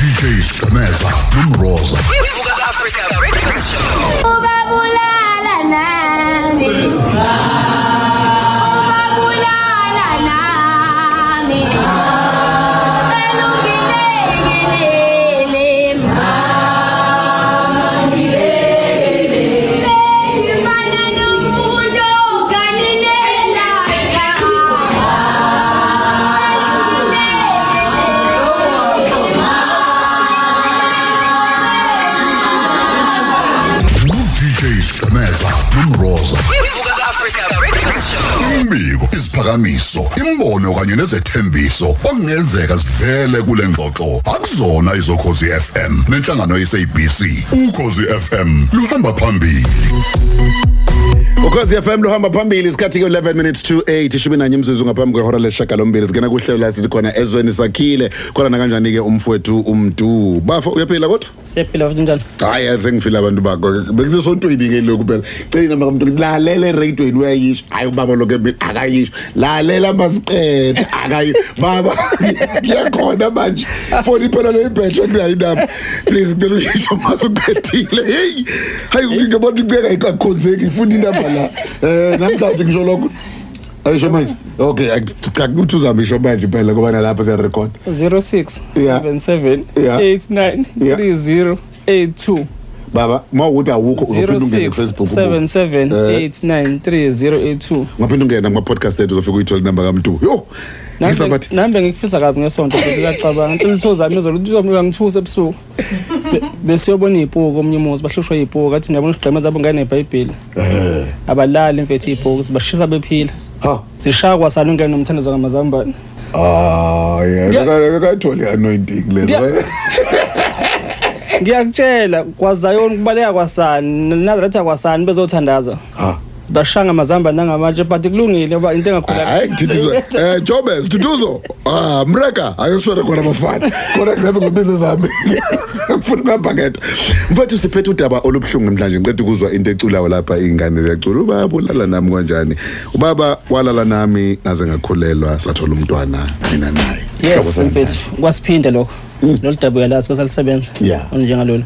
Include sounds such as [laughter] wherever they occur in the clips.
DJ Skameza nomroza umbiko isiphakamiso imbono kanye nezethembiso okungenzeka sivele kule ngxoxo. Akuzona izokhozi FM nenhlangano yesabc ukhozi FM luhamba phambili. Ukhozi FM luhamba phambili isikhathi ke 11 minutes to 8 ishumi nanye imzuzu ngaphambi kwehora leshagalombili singena kuhlelo la sithi khona ezweni sakhile. Khona na kanjani ke umfowethu umdu bafa uyaphila kodwa? Siyaphila futhi njani hayi sengifila abantu bakho. Bekusesontweni ke lokhu phela. Cina maka umuntu lalela eradioweni uyayisho. Hayi ubaba lokho mina akayisho. Lalela masiqede akayi baba kuyakhona manje. Phone phela le battery kunayo indaba please ngicela uyisho masuqedile hey hayi ngibona iceka ikakhonzeki ifuna indaba la eh namhlanje ngisho lokho ayisho manje okay akuthi uzama isho manje phela ngoba nalapha siya record 06 Yeah. 77 Yeah. 89 Yeah. 30 82 baba mawukuthi awukho uzophinda ungene 06 ku-Facebook 77 Eh. 89 3082 ngaphinda ungena kuma-podcast ethu uzofika uyithole inamba kamntu yo nambe ngikufisa kabi ngesonto futhi kuyacabanga ngicela utho zami izolo uthi uyangithusa ebusuku. Be- besiyobona iy'puku omunye umuzi bahlushwa iy'puku kathi niyabona isigqema zabo ngane nebhayibhili abalali mfethu iy'puku zibashisa bephila. Ha. Zishaya kwasani ungene nomthandazo ngamazambane hayi akatholi i-anointing lezo Ngiya- ngiyakutshela kwazayoni kubaleka kwasani nazaretha kwasani bezothandaza. Ha. Zibashanga amazamba nangamatshe but kulungile ngoba into hayi ngithithi [laughs] eh jobes tutuzo ah mreka ayoswere khona bafana khona ngabe ngobize zami. [laughs] Ngifuna ngabhaketha mfethu siphethe udaba olubuhlungu namhlanje. Ngiqeda ukuzwa into eculayo lapha ingane ziyacula. Ubaba ulala nami kanjani? Ubaba walala nami ngaze ngakhulelwa sathola umntwana mina naye. Hlobo yes sami. Mfethu. Kwasiphinda lokho. Lolu daba uyalazi kasalisebenza Yeah. onjengalolu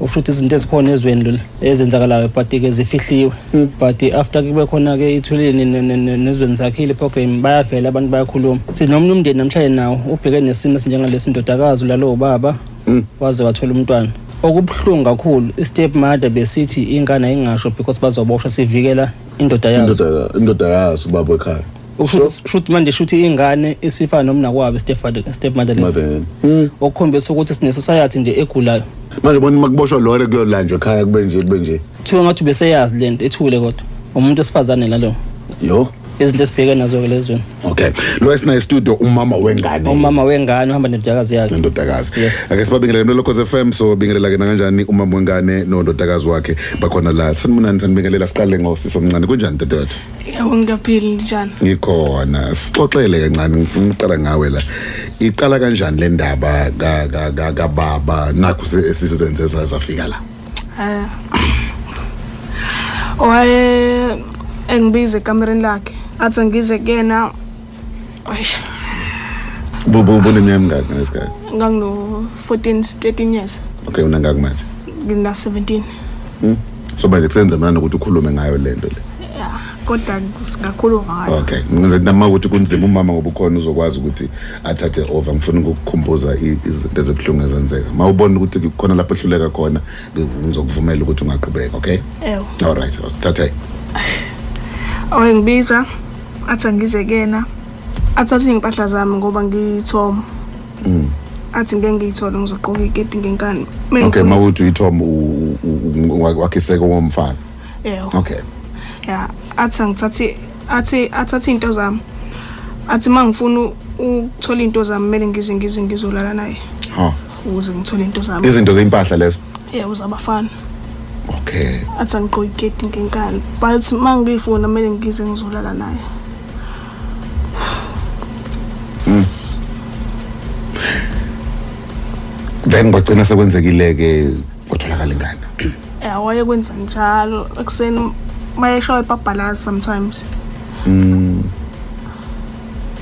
ukusho ukuthi izinto ezikhona ezweni lolu ezenzakalayo but-ke zifihliwe. But after kube khona-ke ithuleni ne- ne- ne- nezweni zakhile program bayavela abantu bayakhuluma. Sinomunye umndeni namhlanje nawo ubheke nesimo esinjengalesi indodakazi ulalo ubaba waze wathola umntwana. Okubuhlungu kakhulu i-step mother besithi ingane ayingasho because bazoboshwa sivikela indoda yazo. Indoda indoda yazi ubaba ekhaya Ukushuthi shuthi manje shuthi ingane isifana nomnakwabo step father step mother lesi Mother. okukhombisa ukuthi sine society nje egulayo. Manje bona makuboshwa lore kuyolanjwa ekhaya kube nje kube nje. Kuthiwa ngathi beseyazi lento ethule kodwa. Umuntu esifazane lalo yo. Izinto esibheke nazo ke lezweni okay. Lo esina studio umama wengane. Umama wengane uhamba nendodakazi yakhe. Nendodakazi. Yes. ake sibabingelele mlokhoze FM so bingelela ke kanjani umama wengane nondodakazi wakhe bakhona la? Sanibonani sanibingelela siqale ngosiso omncane kunjani dadewethu? Yebo ngiyaphila njani? Ngikhona. Sixoxele kancane ngifuna uqala ngawe la. Iqala kanjani le ndaba ka ka ka kababa nakho esisenze sazafika la? Eh. [clears throat] Waye engibize ekamereni lakhe. Athi ngize kuyena ayish bubu buneminyaka mingaki ngesikhathi ngangino 14 13 years. Okay unangaki manje? Ngina 17 Hmm? so manje kusenze manje ukuthi ukhulume ngayo lento le? Yeah kodwa singakhuluma ngayo. Okay. Ngenza nama ukuthi kunzima umama ngoba ukhona uzokwazi ukuthi athathe over ngifuna ukukukhumbuza i- izinto ezibuhlungu ezenzeka. Mawubona ukuthi kukhona lapho ehluleka khona ngizokuvumela ukuthi ungaqhubeka okay? Ewo all right awusithathe waye ngibiza athi ngize kuyena athathe iy'mpahla zami ngoba ngiyithoma athi ngeke ngiyithole ngizogqoka iketi ngenkani. Okay mawuthi uyithoma wakhiseka womfana. Ewo. okay. Ya athi angithathi athi athathe into zami. Athi mangifuna ukuthola into zami kumele ngize ngize ngizolala naye. Ha. Ukuze ngithole into zami. Izinto zeimpahla lezo? Yebo zabafana okay. Athi angigqoke iketi ngenkani. But mangifuna kumele ngize ngizolala naye. Then kwagcina sekwenzekile ke kwatholakala ingane. Ya wayekwenza njalo. Ekuseni mayeshawa ibhabhalazi sometimes.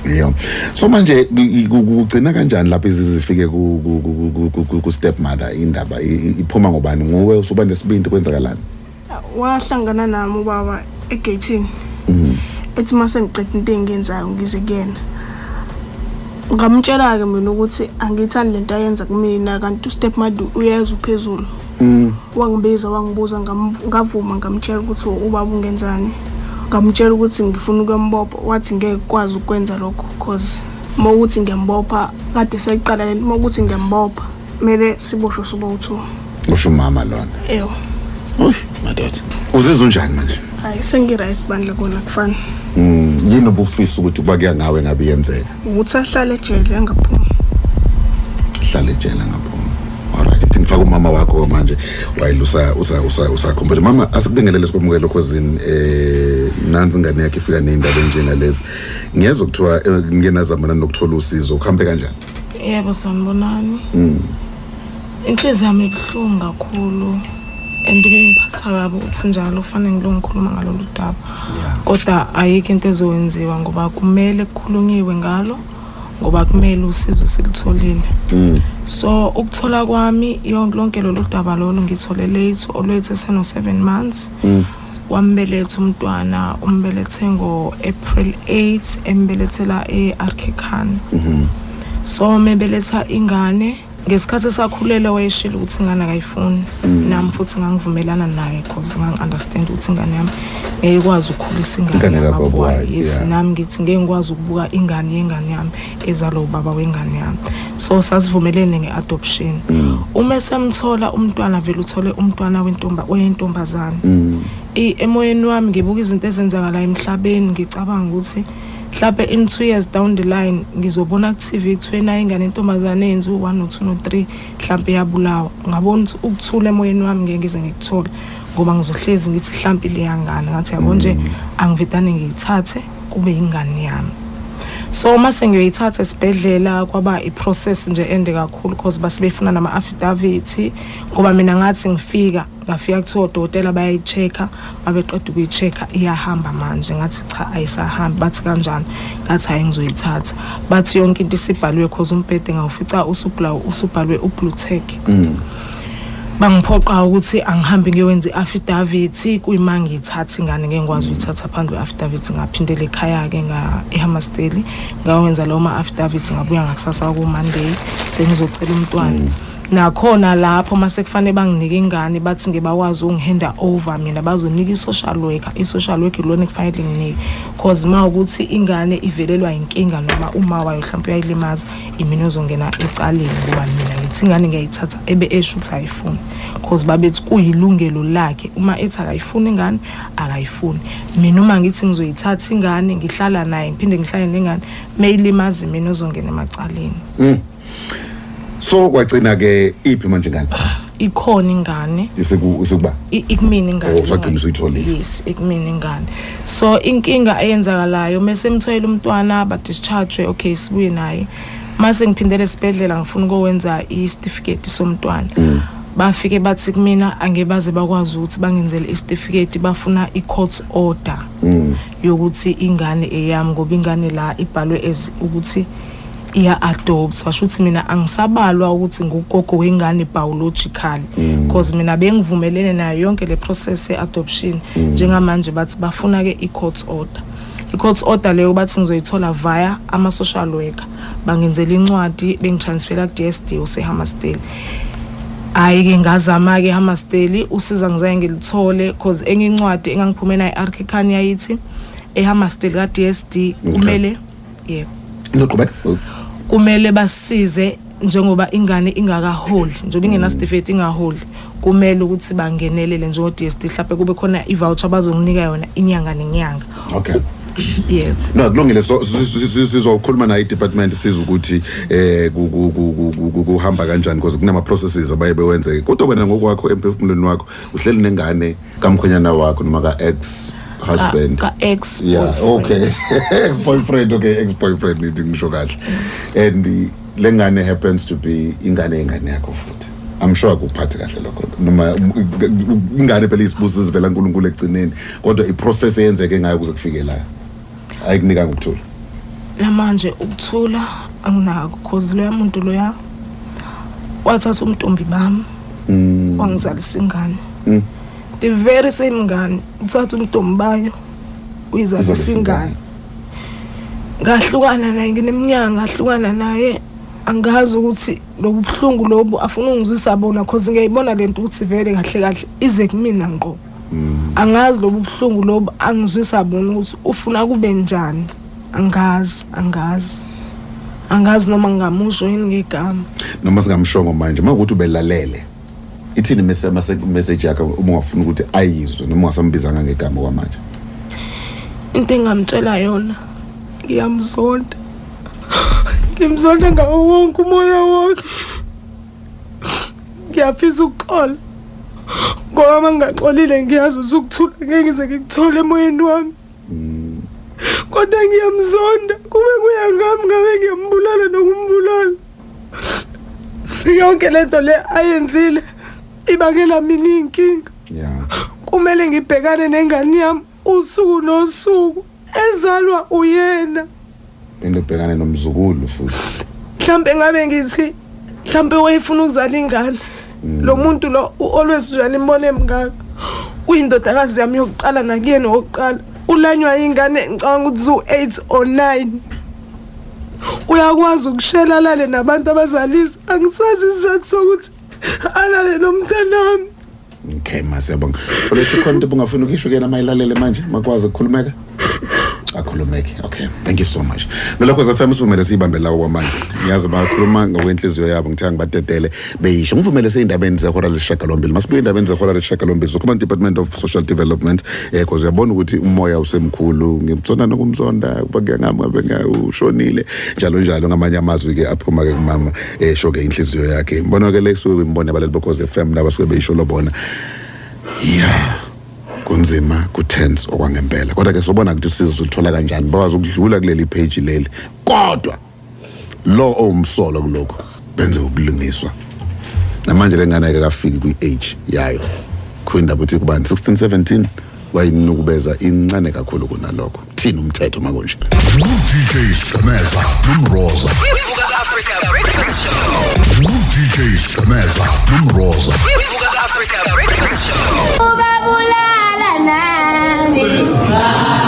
Yeah. So manje ku- ku- kugcina kanjani lapho izizifike ku ku- ku- ku- ku- ku- ku stepmother? Indaba iphuma ngobani? Nguwe usuba nesibindi kwenzakalani? Wahlangana nami ubaba egeyithini. Ethi mase ngiqeda into engiyenzayo ngize kuyena. Ngamtshela-ke mina ukuthi angiyithandi lento ayenza kumina kanti ustepmother uyeza uphezulu. Wangibiza wangibuza ngavuma ngamtshela ukuthi ubaba ungenzani. Ngamtshela ukuthi ngifuna ukuyambopha wathi ngeke kukwazi ukwenza lokho cause uma ukuthi ngiyambopha kade seyiqala lento uma ukuthi ngiyambopha kumele siboshwe sobo-two usho umama lona? Eyo uy madoda. Uzizwa unjani manje? Hayi sengi-right bandla kona kufana Mm, yini obufisa ukuthi kuba kuya ngawe ngabe yenzeka? Ukuthi ahlale ejele angaphumi. Hlala ejele ngaphuma alright ithi ngifaka umama wakho manje wayilusa usa usa usakhumbula mama asikubingelele sibamukele khosini eh nansi ingane yakhe ifika neindaba enjengalezi. Ngiyezwa kuthiwa eh, ngenazamana nokuthola usizo? Ukuhambe kanjani? Yebo sanibonani inhliziyo yami ibuhlungu kakhulu. And kungiphatha kabi ukuthi njalo kufanele ngilo ngikhuluma ngalolu daba. Kodwa ayikho into ezowenziwa ngoba kumele kukhulunyiwe ngalo ngoba kumele usizo silitholile so ukuthola kwami yonke lonke lolu daba lolu ngithole late olwethu eseno-7 months. Wambeletha umntwana umbelethe ngo-april 8 embelethela e-arkekhan so mebeletha ingane ngesikhathi esakhulele wayeshilo ukuthi ingane akayifuni. Nami futhi ngangivumelana naye because ngangi-understand ukuthi ingane yami ngeke ikwazi ukukhulisa ingane Ingane yababa kababa wayo. wayo, yes yeah. nami ngithi ngeke ngikwazi ukubuka ingane yengane yami ezalo ubaba wengane yami. So sasivumelene nge-adoption. Uma esemthola umntwana vele uthole umntwana wentomba oyentombazane i- emoyeni wami ngibuka izinto ezenzakalayo emhlabeni ngicabanga ukuthi mhlawumbe in two years down the line ngizobona ku-tv kuthiwe nayo ingane intombazane yenze u-one no-two no-three mhlawumbe yabulawa ngabona ukuthi ukuthula emoyeni wami ngeke ngize ngikuthole ngoba ngizohlezi ngithi mhlawumbe leyangane ngathi yabo nje angivedane ngiyithathe kube yingane yami. So uma sengiyoyithatha esibhedlela kwaba i-process nje ende kakhulu because basebefuna nama-affidavit ngoba mina ngathi ngifika ngafika kuthiwa odokotela bayayi-check-a mabeqeda ukuyi-check-a iyahamba manje. Ngathi cha ayisahambi. Bathi kanjani? Ngathi hhayi ngizoyithatha. Bathi yonke into isibhaliwe cause umbhede ngawufica usubla- usubhalwe ublutech bangiphoqa ukuthi angihambe ngiyowenza i-affidavit kuyima ngiyithatha ingane ngeke ngikwazi ukuyithatha phandle kwe-affidavit ngaphindela ekhaya-ke e-hamasteli ngawenza lawo ma-affidavit ngabuya ngakusasa ku-monday sengizocela umntwana. Nakhona lapho mase kufanele banginike ingane bathi ngebakwazi ukungihenda over mina bazonika i-social worker. I-social worker ilona ekufanele nginike cause ma ukuthi ingane ivelelwa inkinga noma uma wayo mhlawumpe uyayilimaza imina ozongena ecaleni ngoba mina ngithi ingane ngiyayithatha ebe esho ukuthi ayifuni. Cause babethi kuyilungelo lakhe. Uma ethi akayifuni ingane akayifuni. Mina uma ngithi ngizoyithatha ingane ngihlala naye ngiphinde ngihlale nengane meyilimaza mina ozongena emacaleni so kwagcina ke iphi manje ngane ikhona ingane. Isiku isikuba? I- ikumina ingane. Oh, usagcina usuyitholile. yes ikumina ingane. So inkinga eyenzakalayo mase mthoyela umntwana ba-discharge okay sibuye naye. Mase ngiphindele esibhedlela ngifuna ukwenza isitifiketi somntwana. Bafike bathi kumina angeke baze bakwazi ukuthi bangenzele isitifiketi bafuna i-court order yokuthi ingane eyami ngoba ingane la ibhalwe ukuthi iya-adopt washo ukuthi mina angisabalwa ukuthi ngugogo wengane biological because mina bengivumelene nayo yonke le process ye-adoption. Njengamanje bathi bafuna-ke i-court order. I-court order leyo bathi ngizoyithola via ama-social worker. Bangenzela incwadi bengitransfera ku-d s d usehamasteli hhayi-ke ngazama-ke hamasteli usiza ngizaye ngilithole cause enye incwadi engangiphume nayo i-arkikani yayithi ehamasteli ka-d s d kumele yebo. Noqhubeka kumele basize njengoba ingane ingakaholi njengoba ingenasitifiketi ingaholi kumele ukuthi bangenelele njengo-DSD mhlawumbe kube khona i-voucher bazonginika yona inyanga nenyanga. Okay. Yebo no kulungile. So si- si- si- sizokhuluma nayo i-department siza ukuthi eh ku- ku- ku- ku- ku- ku- kuhamba kanjani because kunama processes abaye bewenzeke. Kodwa wena ngokwakho emphefumulweni wakho uhleli nengane kamkhwenyana wakho noma ka-ex. Husband ka-ex yeah okay. Ex boyfriend okay [laughs] ex boyfriend nithi ngisho kahle. And uh, le ngane happens to be ingane yengane yakho futhi. I'm sure akuphathe kahle lokho. Noma ingane phela isibusiso sivela kuNkulunkulu ekugcineni kodwa iprocess eyenzeke ngayo kuze kufike la ayikunika ngokuthula namanje ukuthula anginako cause loya muntu loya wathatha umntombi bami wangizalisa ingane. The very same ngane uthatha umntombi bayo uyizalisa Uzalisa ingane ngahlukana naye ngineminyaka ngahlukana naye. Angazi ukuthi lobu buhlungu lobu afuna ungizwisa bona cause ngiyayibona lento ukuthi vele kahle kahle ize kumina ngqo angazi lobu buhlungu lobu angizwisa bona ukuthi ufuna kube njani. Angazi angazi. Angazi noma ngingamusho yini ngegama. Noma singamshongo manje mawukuthi ubelalele ithini message message yakhe uma ungafuna ukuthi ayizwe noma ungasambizanga ngegama kwamanje into engamtshela yona ngiyamzonda. [gasps] Ngimzonda ngawo wonke umoya wonke. Ngiyafisa ukuxola. Ngoba uma ngingaxolile ngiyazi usukuthula ngeke ngize ngikuthole emoyeni wami. Kodwa ngiyamzonda. Kube kuya ngami ngabe ngiyambulala nokumbulala yonke lento le ayenzile. Ibangela mina iy'nkinga ya. Kumele ngibhekane nengane yami usuku nosuku. Ezalwa uyena. Into ebhekane nomzukulu futhi. Mhlambe ngabe ngithi mhlambe wayefuna ukuzala ingane. Lo muntu lo u-always njani imbone mngaka uyindodakazi yami yokuqala nakuyena wokuqala. Ulanywa ingane ngicabanga ukuthi zu-eight or nine. Uyakwazi ukushela alale nabantu abazalisa. Angisazi isizathu sokuthi alale nomntanami. Okay masiyabonga ulethe khona into bungafuna ukisho kuyena mayilalele manje makwazi ukukhulumeka? Akhulumeke okay. Thank you so much. Nolakho FM sivumele siyibambe lawo kwamanje. Ngiyazi bakhuluma ngokwenhliziyo yabo ngithanga ngibatetele beyisho. Ngivumele seyindabeni zehora lesishagalombili masibuye endabeni zehora lesishagalombili so command department of social development. Eh because uyabona ukuthi umoya usemkhulu. Ngimtsonda nokumzonda kuba kuyangami ngabe ngawushonile njalo njalo ngamanye amazwi ke aphuma ke kumama eh sho ke inhliziyo yakhe. Mbona ke lesuke imbone abaleli bokhoze FM nabasuke beyisho lobona yeah. Kunzima kutense okwangempela. Kodwa ke sobona ukuthi usizo silithola kanjani bakwazi ukudlula kuleli page leli. Kodwa lo owumsolo kulokho benze ubulungiswa. Namanje lengane akafiki kwi-age yayo. Khuyindaba ukuthi kubani 16 17 wayinukubeza incane kakhulu kunalokho. Thina umthetho makunje. DJ Skameza nomroza. Ivuka Africa Breakfast Show. DJ Skameza nomroza. Ivuka Africa Breakfast Show. Nami Ubabulala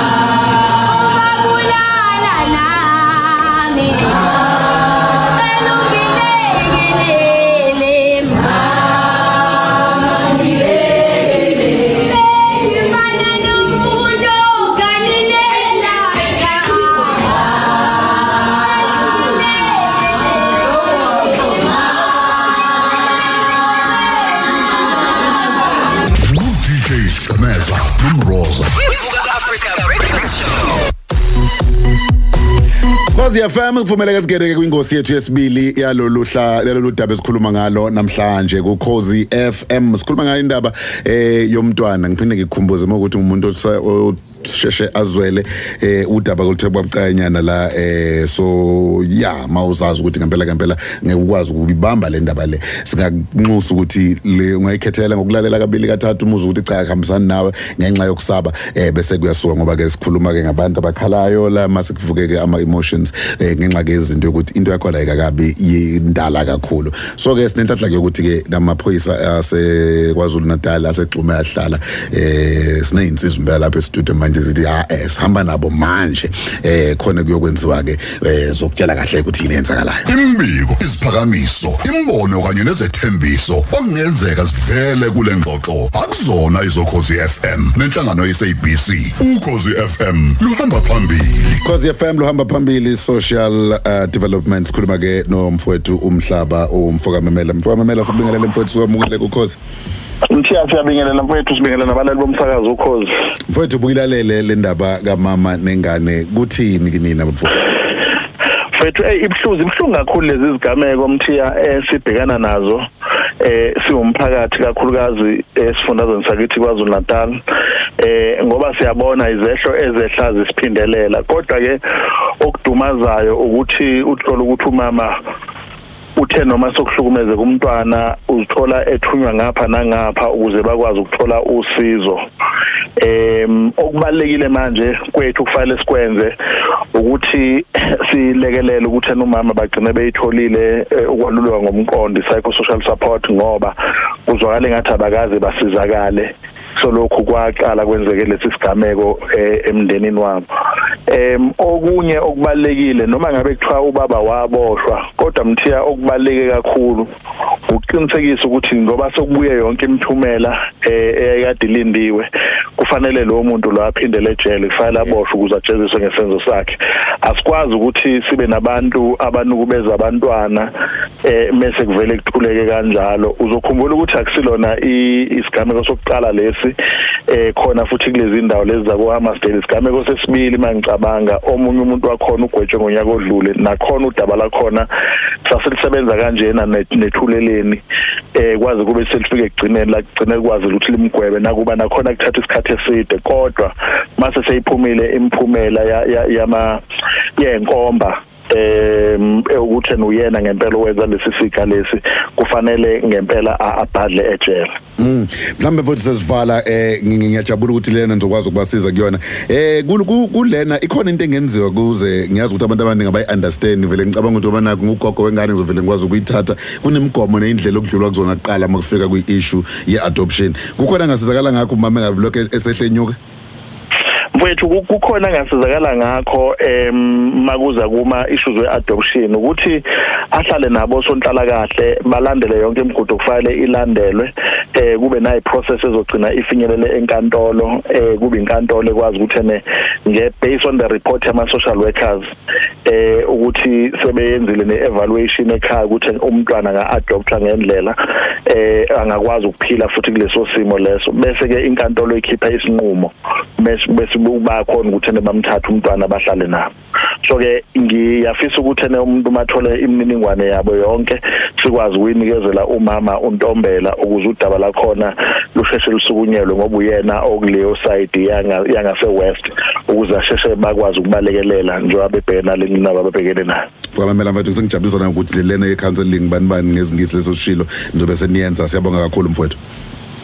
Khosi FM kuvumeleke sigedeke kwingosi yethu yesibili yalolu hla lolu daba esikhuluma ngalo namhlanje ku Khosi FM sikhuluma ngayo indaba eh yomntwana. Ngiphinde ngikukhumbuze ukuthi umuntu osa- o- sheshe azwele eh udaba koluthe kwabucanyana la eh so ya mawuzazi ukuthi ngempela ngempela ngeke ukwazi ukubamba le ndaba le. Singanxusa ukuthi le ungayikhethela ngokulalela kabili kathathu umuze ukuthi cha kuhambisana nawe ngenxa yokusaba eh bese kuyasuka ngoba ke sikhuluma ke ngabantu abakhalayo la mase kuvuke ke ama emotions eh ngenxa ke izinto ukuthi into yakho la ikakabi indala kakhulu. So ke sinenhlanhla ke ukuthi ke namaphoyisa ase kwaZulu Natal asegxume yahlala eh sinezinsizwa impela lapha e-studio manje zithi ah eh sihamba nabo manje eh khona kuyokwenziwa ke eh zokutshela kahle ukuthi yini yenzakalayo imbiko isiphakamiso imbono kanye nezethembiso okungenzeka sivele kule ngxoxo. Akuzona izokhozi FM nenhlangano yesabc ukhozi FM luhamba phambili. Cause FM luhamba phambili social uh, development. Sikhuluma ke nomfowethu umhlaba umfoka memela mfoka memela sibingelele mfowethu sikwamukele kukhozi. Mthiya siyabingelela mfowethu sibingelela nabalali bomsakazo ukhozi. mfowethu buyilalele le ndaba kamama nengane. Kuthini kinina mfowethu Mfowethu eh ibhluzi ibhlungu kakhulu lezi zigameko mthiya eh sibhekana nazo eh siwumphakathi kakhulukazi esifundazweni sakithi kwaZulu Natal. Eh ngoba siyabona izehlo ezehla zisiphindelela. Kodwa ke okudumazayo ukuthi uthola ukuthi umama uthe noma sokuhlukumeze kumntwana uzithola ethunywa ngapha nangapha ukuze bakwazi ukuthola usizo. Em okubalekile manje kwethu kufanele sikwenze ukuthi silekelele ukuthi umama bagcine beyitholile eh, ukwalulwa ngomqondo psychosocial support ngoba kuzwakala ngathi abakaze basizakale. So lokhu kwaqala kwenzeke lesi sigameko eh, emndenini wabo em okunye okubalekile noma ngabe kuthiwa ubaba waboshwa kodwa mthiya okubaleke kakhulu ukuqinisekisa ukuthi ngoba sokubuye yonke imithumela eh, eyayikade ilindiwe kufanele lo muntu lo aphindele ejele kufanele aboshwe ukuze ajeziswe ngesenzo sakhe. Asikwazi ukuthi sibe nabantu abanukubeza abantwana eh mase kuvele kuthuleke kanjalo. Uzokhumbula ukuthi akusilona isigameko sokuqala lesi eh khona futhi kulezi indawo lezi zako Hammersdale isigameko sesibili mangicabanga omunye umuntu wakhona ugwetshwe ngonyaka odlule nakhona udaba lakhona saselisebenza kanjena net- nethuleleni. Eh kwazi kube selifike ekugcineni la kugcine kwazi ukuthi limgwebe nakuba nakhona kuthatha isikhathi eside kodwa mase seyiphumile imiphumela ya- ya- yama yenkomba. Em ukuthi uyena ngempela owenza lesi siga lesi kufanele ngempela abhadle ejele Mm. Mhlambe futhi sesivala eh ngi- ngiyajabula ukuthi lena nizokwazi ukubasiza kuyona. Eh kul- ku- kulena ikhona into engenziwa kuze ngiyazi ukuthi abantu abaningi abayi understand vele ngicabanga ukuthi abanako ngugogo wengane ngizovele ngikwazi ukuyithatha kunemigomo neindlela okudlulwa kuzona kuqala makufika kwi issue ye adoption. Kukhona ngasizakala ngakho umama engabe lokho esehlenyuka. Mfowethu ku- kukhona ngasizakala ngakho em makuza kuma issues weadoption ukuthi ahlale nabo sonhlala kahle balandele yonke imigudu kufanele ilandelwe eh kube nayi process ezogcina ifinyelele enkantolo eh kube inkantolo ekwazi ukuthi ene nge based on the report yama social workers eh ukuthi sebeyenzile neevaluation ekhaya ukuthi umntwana nga-adoptwa ngendlela eh angakwazi ukuphila futhi kuleso simo leso. Bese ke inkantolo ikhipha isinqumo bese bese bakhona ukuthi ene bamthatha umntwana bahlale nabo. So ke ngiyafisa ukuthi ene umuntu mathole imininingwane yabo yonke sikwazi ukuyinikezela umama untombela ukuze udaba lakhona lusheshe lusukunyelwe ngoba uyena okuleyo side yanga yangase west ukuze asheshe bakwazi ukubalekelela njengoba bebhekena leninaba babhekene nayo. Kwamela mfethu sengijabulisa ukuthi lena ye counseling bani bani ngezingisi leso sishilo nizobe seniyenza. Siyabonga kakhulu mfowethu.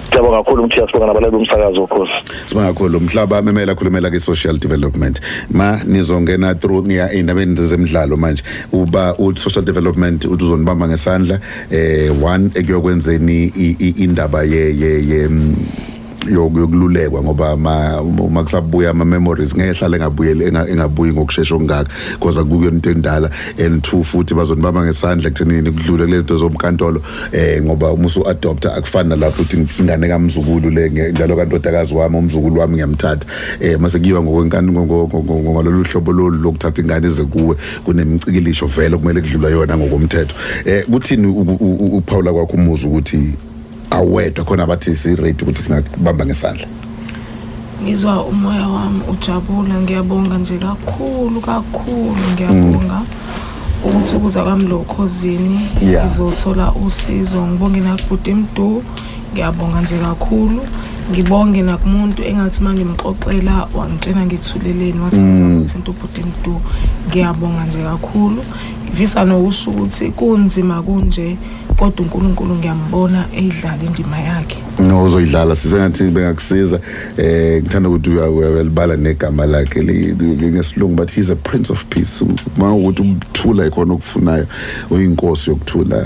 Ngiyabonga kakhulu ukuthi sibonga nabalali bomsakazo ukhosi Sibonga kakhulu. Umhlaba memela khulumela ke social development. Ma nizongena through ngiya endabeni zezemidlalo manje. Uba u social development uthi uzonibamba ngesandla eh one ekuyokwenzeni i- i- indaba ye ye ye mm, yoku- yokululekwa ngoba ma uma kusabuya ama memories ngehlala engabuyeli enga- engabuyi ngokusheshsha okungaka because akuyo into endala and two futhi bazonibamba ngesandla ekuthenini kudlule lezo zomkantolo eh ngoba uma usu adopta akufani nalapho uthi ingane kamzukulu le njalo kantodakazi wami umzukulu wami ngiyamthatha eh mase kuyiwa ngokwenkantolo ngololu hlobo lolu lokuthatha ingane ze kuwe kunemicikilisho vele kumele kudlula yona ngokomthetho eh kuthini uphawula kwakho umuzi ukuthi awedwa khona abathi si rate ukuthi singabamba ngesandla. Ngizwa umoya wami ujabula ngiyabonga nje kakhulu kakhulu ngiyabonga. Ukuthi ukuza kwami lo khosini Yeah. ngizothola usizo. Ngibonge nakubhuti mdu ngiyabonga nje kakhulu. Ngibonge nakumuntu engathi mangimxoxela wangitshena ngithuleleni wathi ngizakuthinta ubhuti mdu ngiyabonga nje kakhulu. Ngivisa nokusho ukuthi kunzima kunje kodwa unkulunkulu ngiyambona eyidlala indima yakhe. No uzoyidlala sisengathi bengakusiza eh ngithanda ukuthi uya- uyalibala negama lakhe ngesilungu but he's a prince of peace. Uma ukuthi ukuthula ikhona okufunayo uyinkosi yokuthula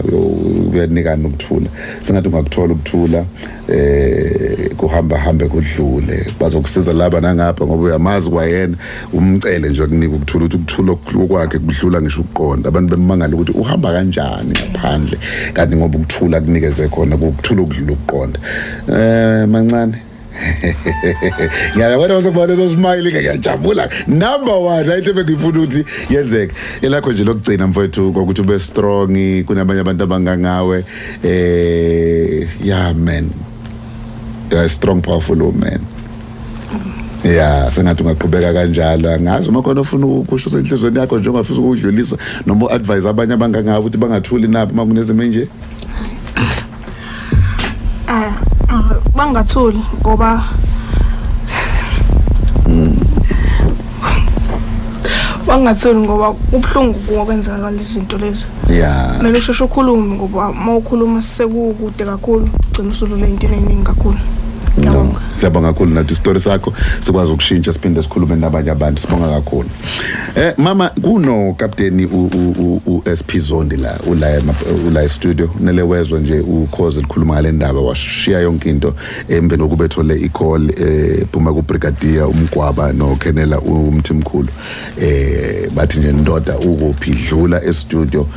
uyanikana ukuthula. Sengathi ungakuthola ukuthula eh kuhamba hambe kudlule. Bazokusiza laba nangapha ngoba uyamazi kwayena umcele nje akunika ukuthula ukuthi ukuthula kwakhe kudlula ngisho ukuqonda. Abantu bemangala ukuthi uhamba kanjani ngaphandle. Kanti ngoba ukuthula kunikeze khona ukuthula okudlula ukuqonda. Eh mancane. [laughs] Ngiyabona usebona leso smile ke ngiyajabula. Number 1 ayithe bengifuna ukuthi yenzeke. Elakho nje lokugcina mfowethu ukuthi ube strong kunabanye abantu abangangawe. Eh yeah man. You're a strong powerful woman. Ya sengathi ungaqhubeka kanjalo angazi uma khona ufuna ukusho senhlizweni yakho nje ongafisa ukudlulisa noma uadvise abanye abangangawe ukuthi bangathuli naphi uma kunezimo nje eh bangathuli ngoba bangingatholi ngoba kubuhlungu ngokwenzakala izinto lezi. Ya. Kumele usheshe ukhulume ngoba uma ukhuluma sekukude kakhulu ugcina usulule ey'ntweni ey'ningi kakhulu. Ngiyabonga. Siyabonga kakhulu nathi. Isitori sakho sikwazi ukushintsha siphinde sikhulume nabanye abantu. Sibonga kakhulu. Eh mama kuno kapteni uSP Zondi la ula ula e-studio. Nele wezwe nje ukhoze likhuluma ngale ndaba washiya yonke into embe nokuba ethole i-call eh phuma ku brigadier umgwaba no Kenela umthimkhulu. Eh bathi nje ndoda ukuphi? Dlula e-studio.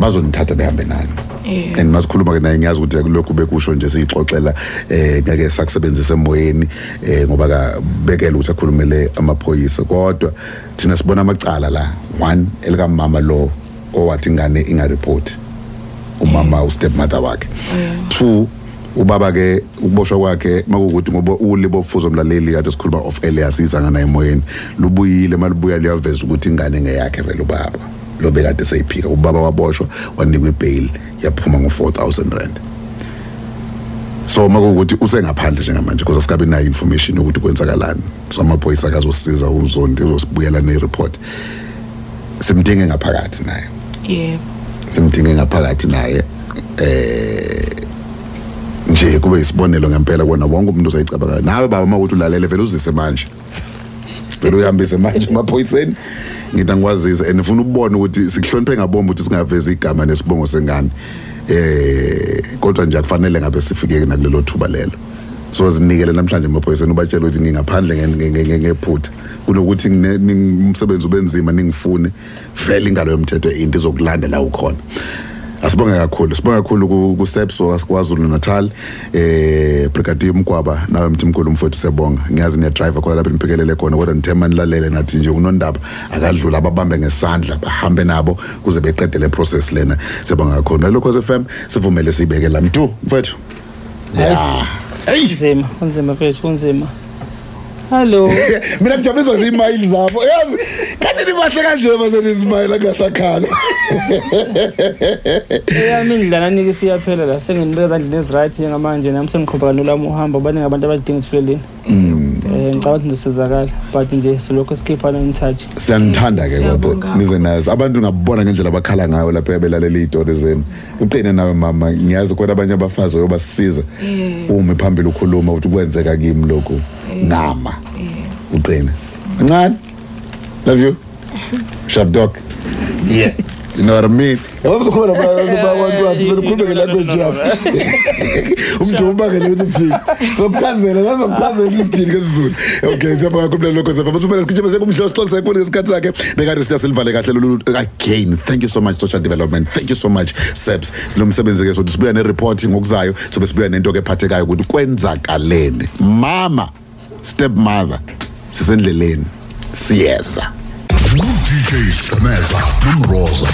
Bazonithatha behambe nani Yeah. and masikhuluma ke naye ngiyazi ukuthi kulokhu bekusho nje siyixoxela eh ngeke sakusebenzisa emoyeni eh ngoba ka bekela ukuthi akhulumele amaphoyisa. Kodwa thina sibona amacala la one elika mama lo owathi ingane inga report umama u step mother wakhe two ubaba ke ukuboshwa kwakhe makukuthi ngoba ulibo fuzo mlaleli kade sikhuluma of Elias izanga emoyeni. Lubuyile malubuya liyaveza ukuthi ingane ngeyakhe vele ubaba. Lo bekade seyiphika ubaba waboshwa wanikwa ibail yaphuma ngo4000 rand. So makukuthi usengaphandle njengamanje because asikabi nayo information ukuthi kwenzakalani. So amaphoyisa akazosiza uzondi uzosibuyela ne-report. Simdinge ngaphakathi naye. Yebo. Simdinge ngaphakathi naye eh nje kube isibonelo ngempela kona wonke umuntu uzayicabanga nawe baba makuthi ulalele vele uzise manje. Vele uyihambise manje emaphoyiseni ngithi angikwazisa and ufuna ukubona ukuthi sikuhloniphe ngabomba ukuthi singavezi igama nesibongo sengane. Eh kodwa nje akufanele ngabe sifike nakulelo thuba lelo. So zinikele namhlanje emaphoyiseni ubatshela ukuthi ngingaphandle nge- nge- nge- nge- ngephutha. Kunokuthi umsebenzi ubenzima ningifune. Vele ingalo yomthetho into izokulanda la ukhona. Asibonge kakhulu sibonge kakhulu ku- kuSEPS waKwaZulu Natal eh Brigadier Mgwaba nawe mthimkhulu mfowethu siyabonga ngiyazi niya driver khona lapha niphikelele khona kodwa nithema nilalele nathi nje unondaba. Akadlula ababambe ngesandla bahambe nabo kuze beqede le process lena. Siyabonga kakhulu. Lokho FM sivumele sibeke la mntu mfowethu. Yeah hey kunzima kunzima mfethu kunzima. Hallo [laughs] mina ngijabuliswa zimayili zabo. Yazi kanti nibahle kanje masenizimile angasakhala. [laughs] Eyami indlala nike siyaphela la senginibeka ezandleni eziright njengamanje. Nami sengiqhubeka nolami uhambo baningi abantu abadinga ithuleleni um ngicabanga ukuthi ndisizakala but nje silokho sikhiphana in touch. Siyanithanda ke kodwa Siyabonga. nize nazo. Abantu ngabona ngendlela abakhala ngayo lapha belalela iy'tori zenu. Uqine nawe mama. Ngiyazi kodwa abanye abafazi oyobasisiza Yeah. uma phambili ukhuluma ukuthi kwenzeka kimi lokhu. Ngama. Uqine ncane love you sharp dog yeah You know what I mean? [laughs] Yabo uzokhuluma nabantu abantu bekhuluma ngelanguage [laughs] yabo. Umuntu ubangele ukuthi thini. Sokuchazela nazokuchazela isithini ngesizulu. Okay, siyabonga kakhulu lokho sefa. Bathumela sigijima sekumhlo sixole sephuli ngesikhathi sakhe. Bekade siya silivale kahle lolu again. Thank you so much social development. Thank you so much SEPS. Lo msebenzi ke sothi sibuya ne report ngokuzayo sobe sibuya nento ke ephathekayo ukuthi kwenzakaleni. Mama stepmother sisendleleni. Siyeza. DJ Skameza, Nomroza.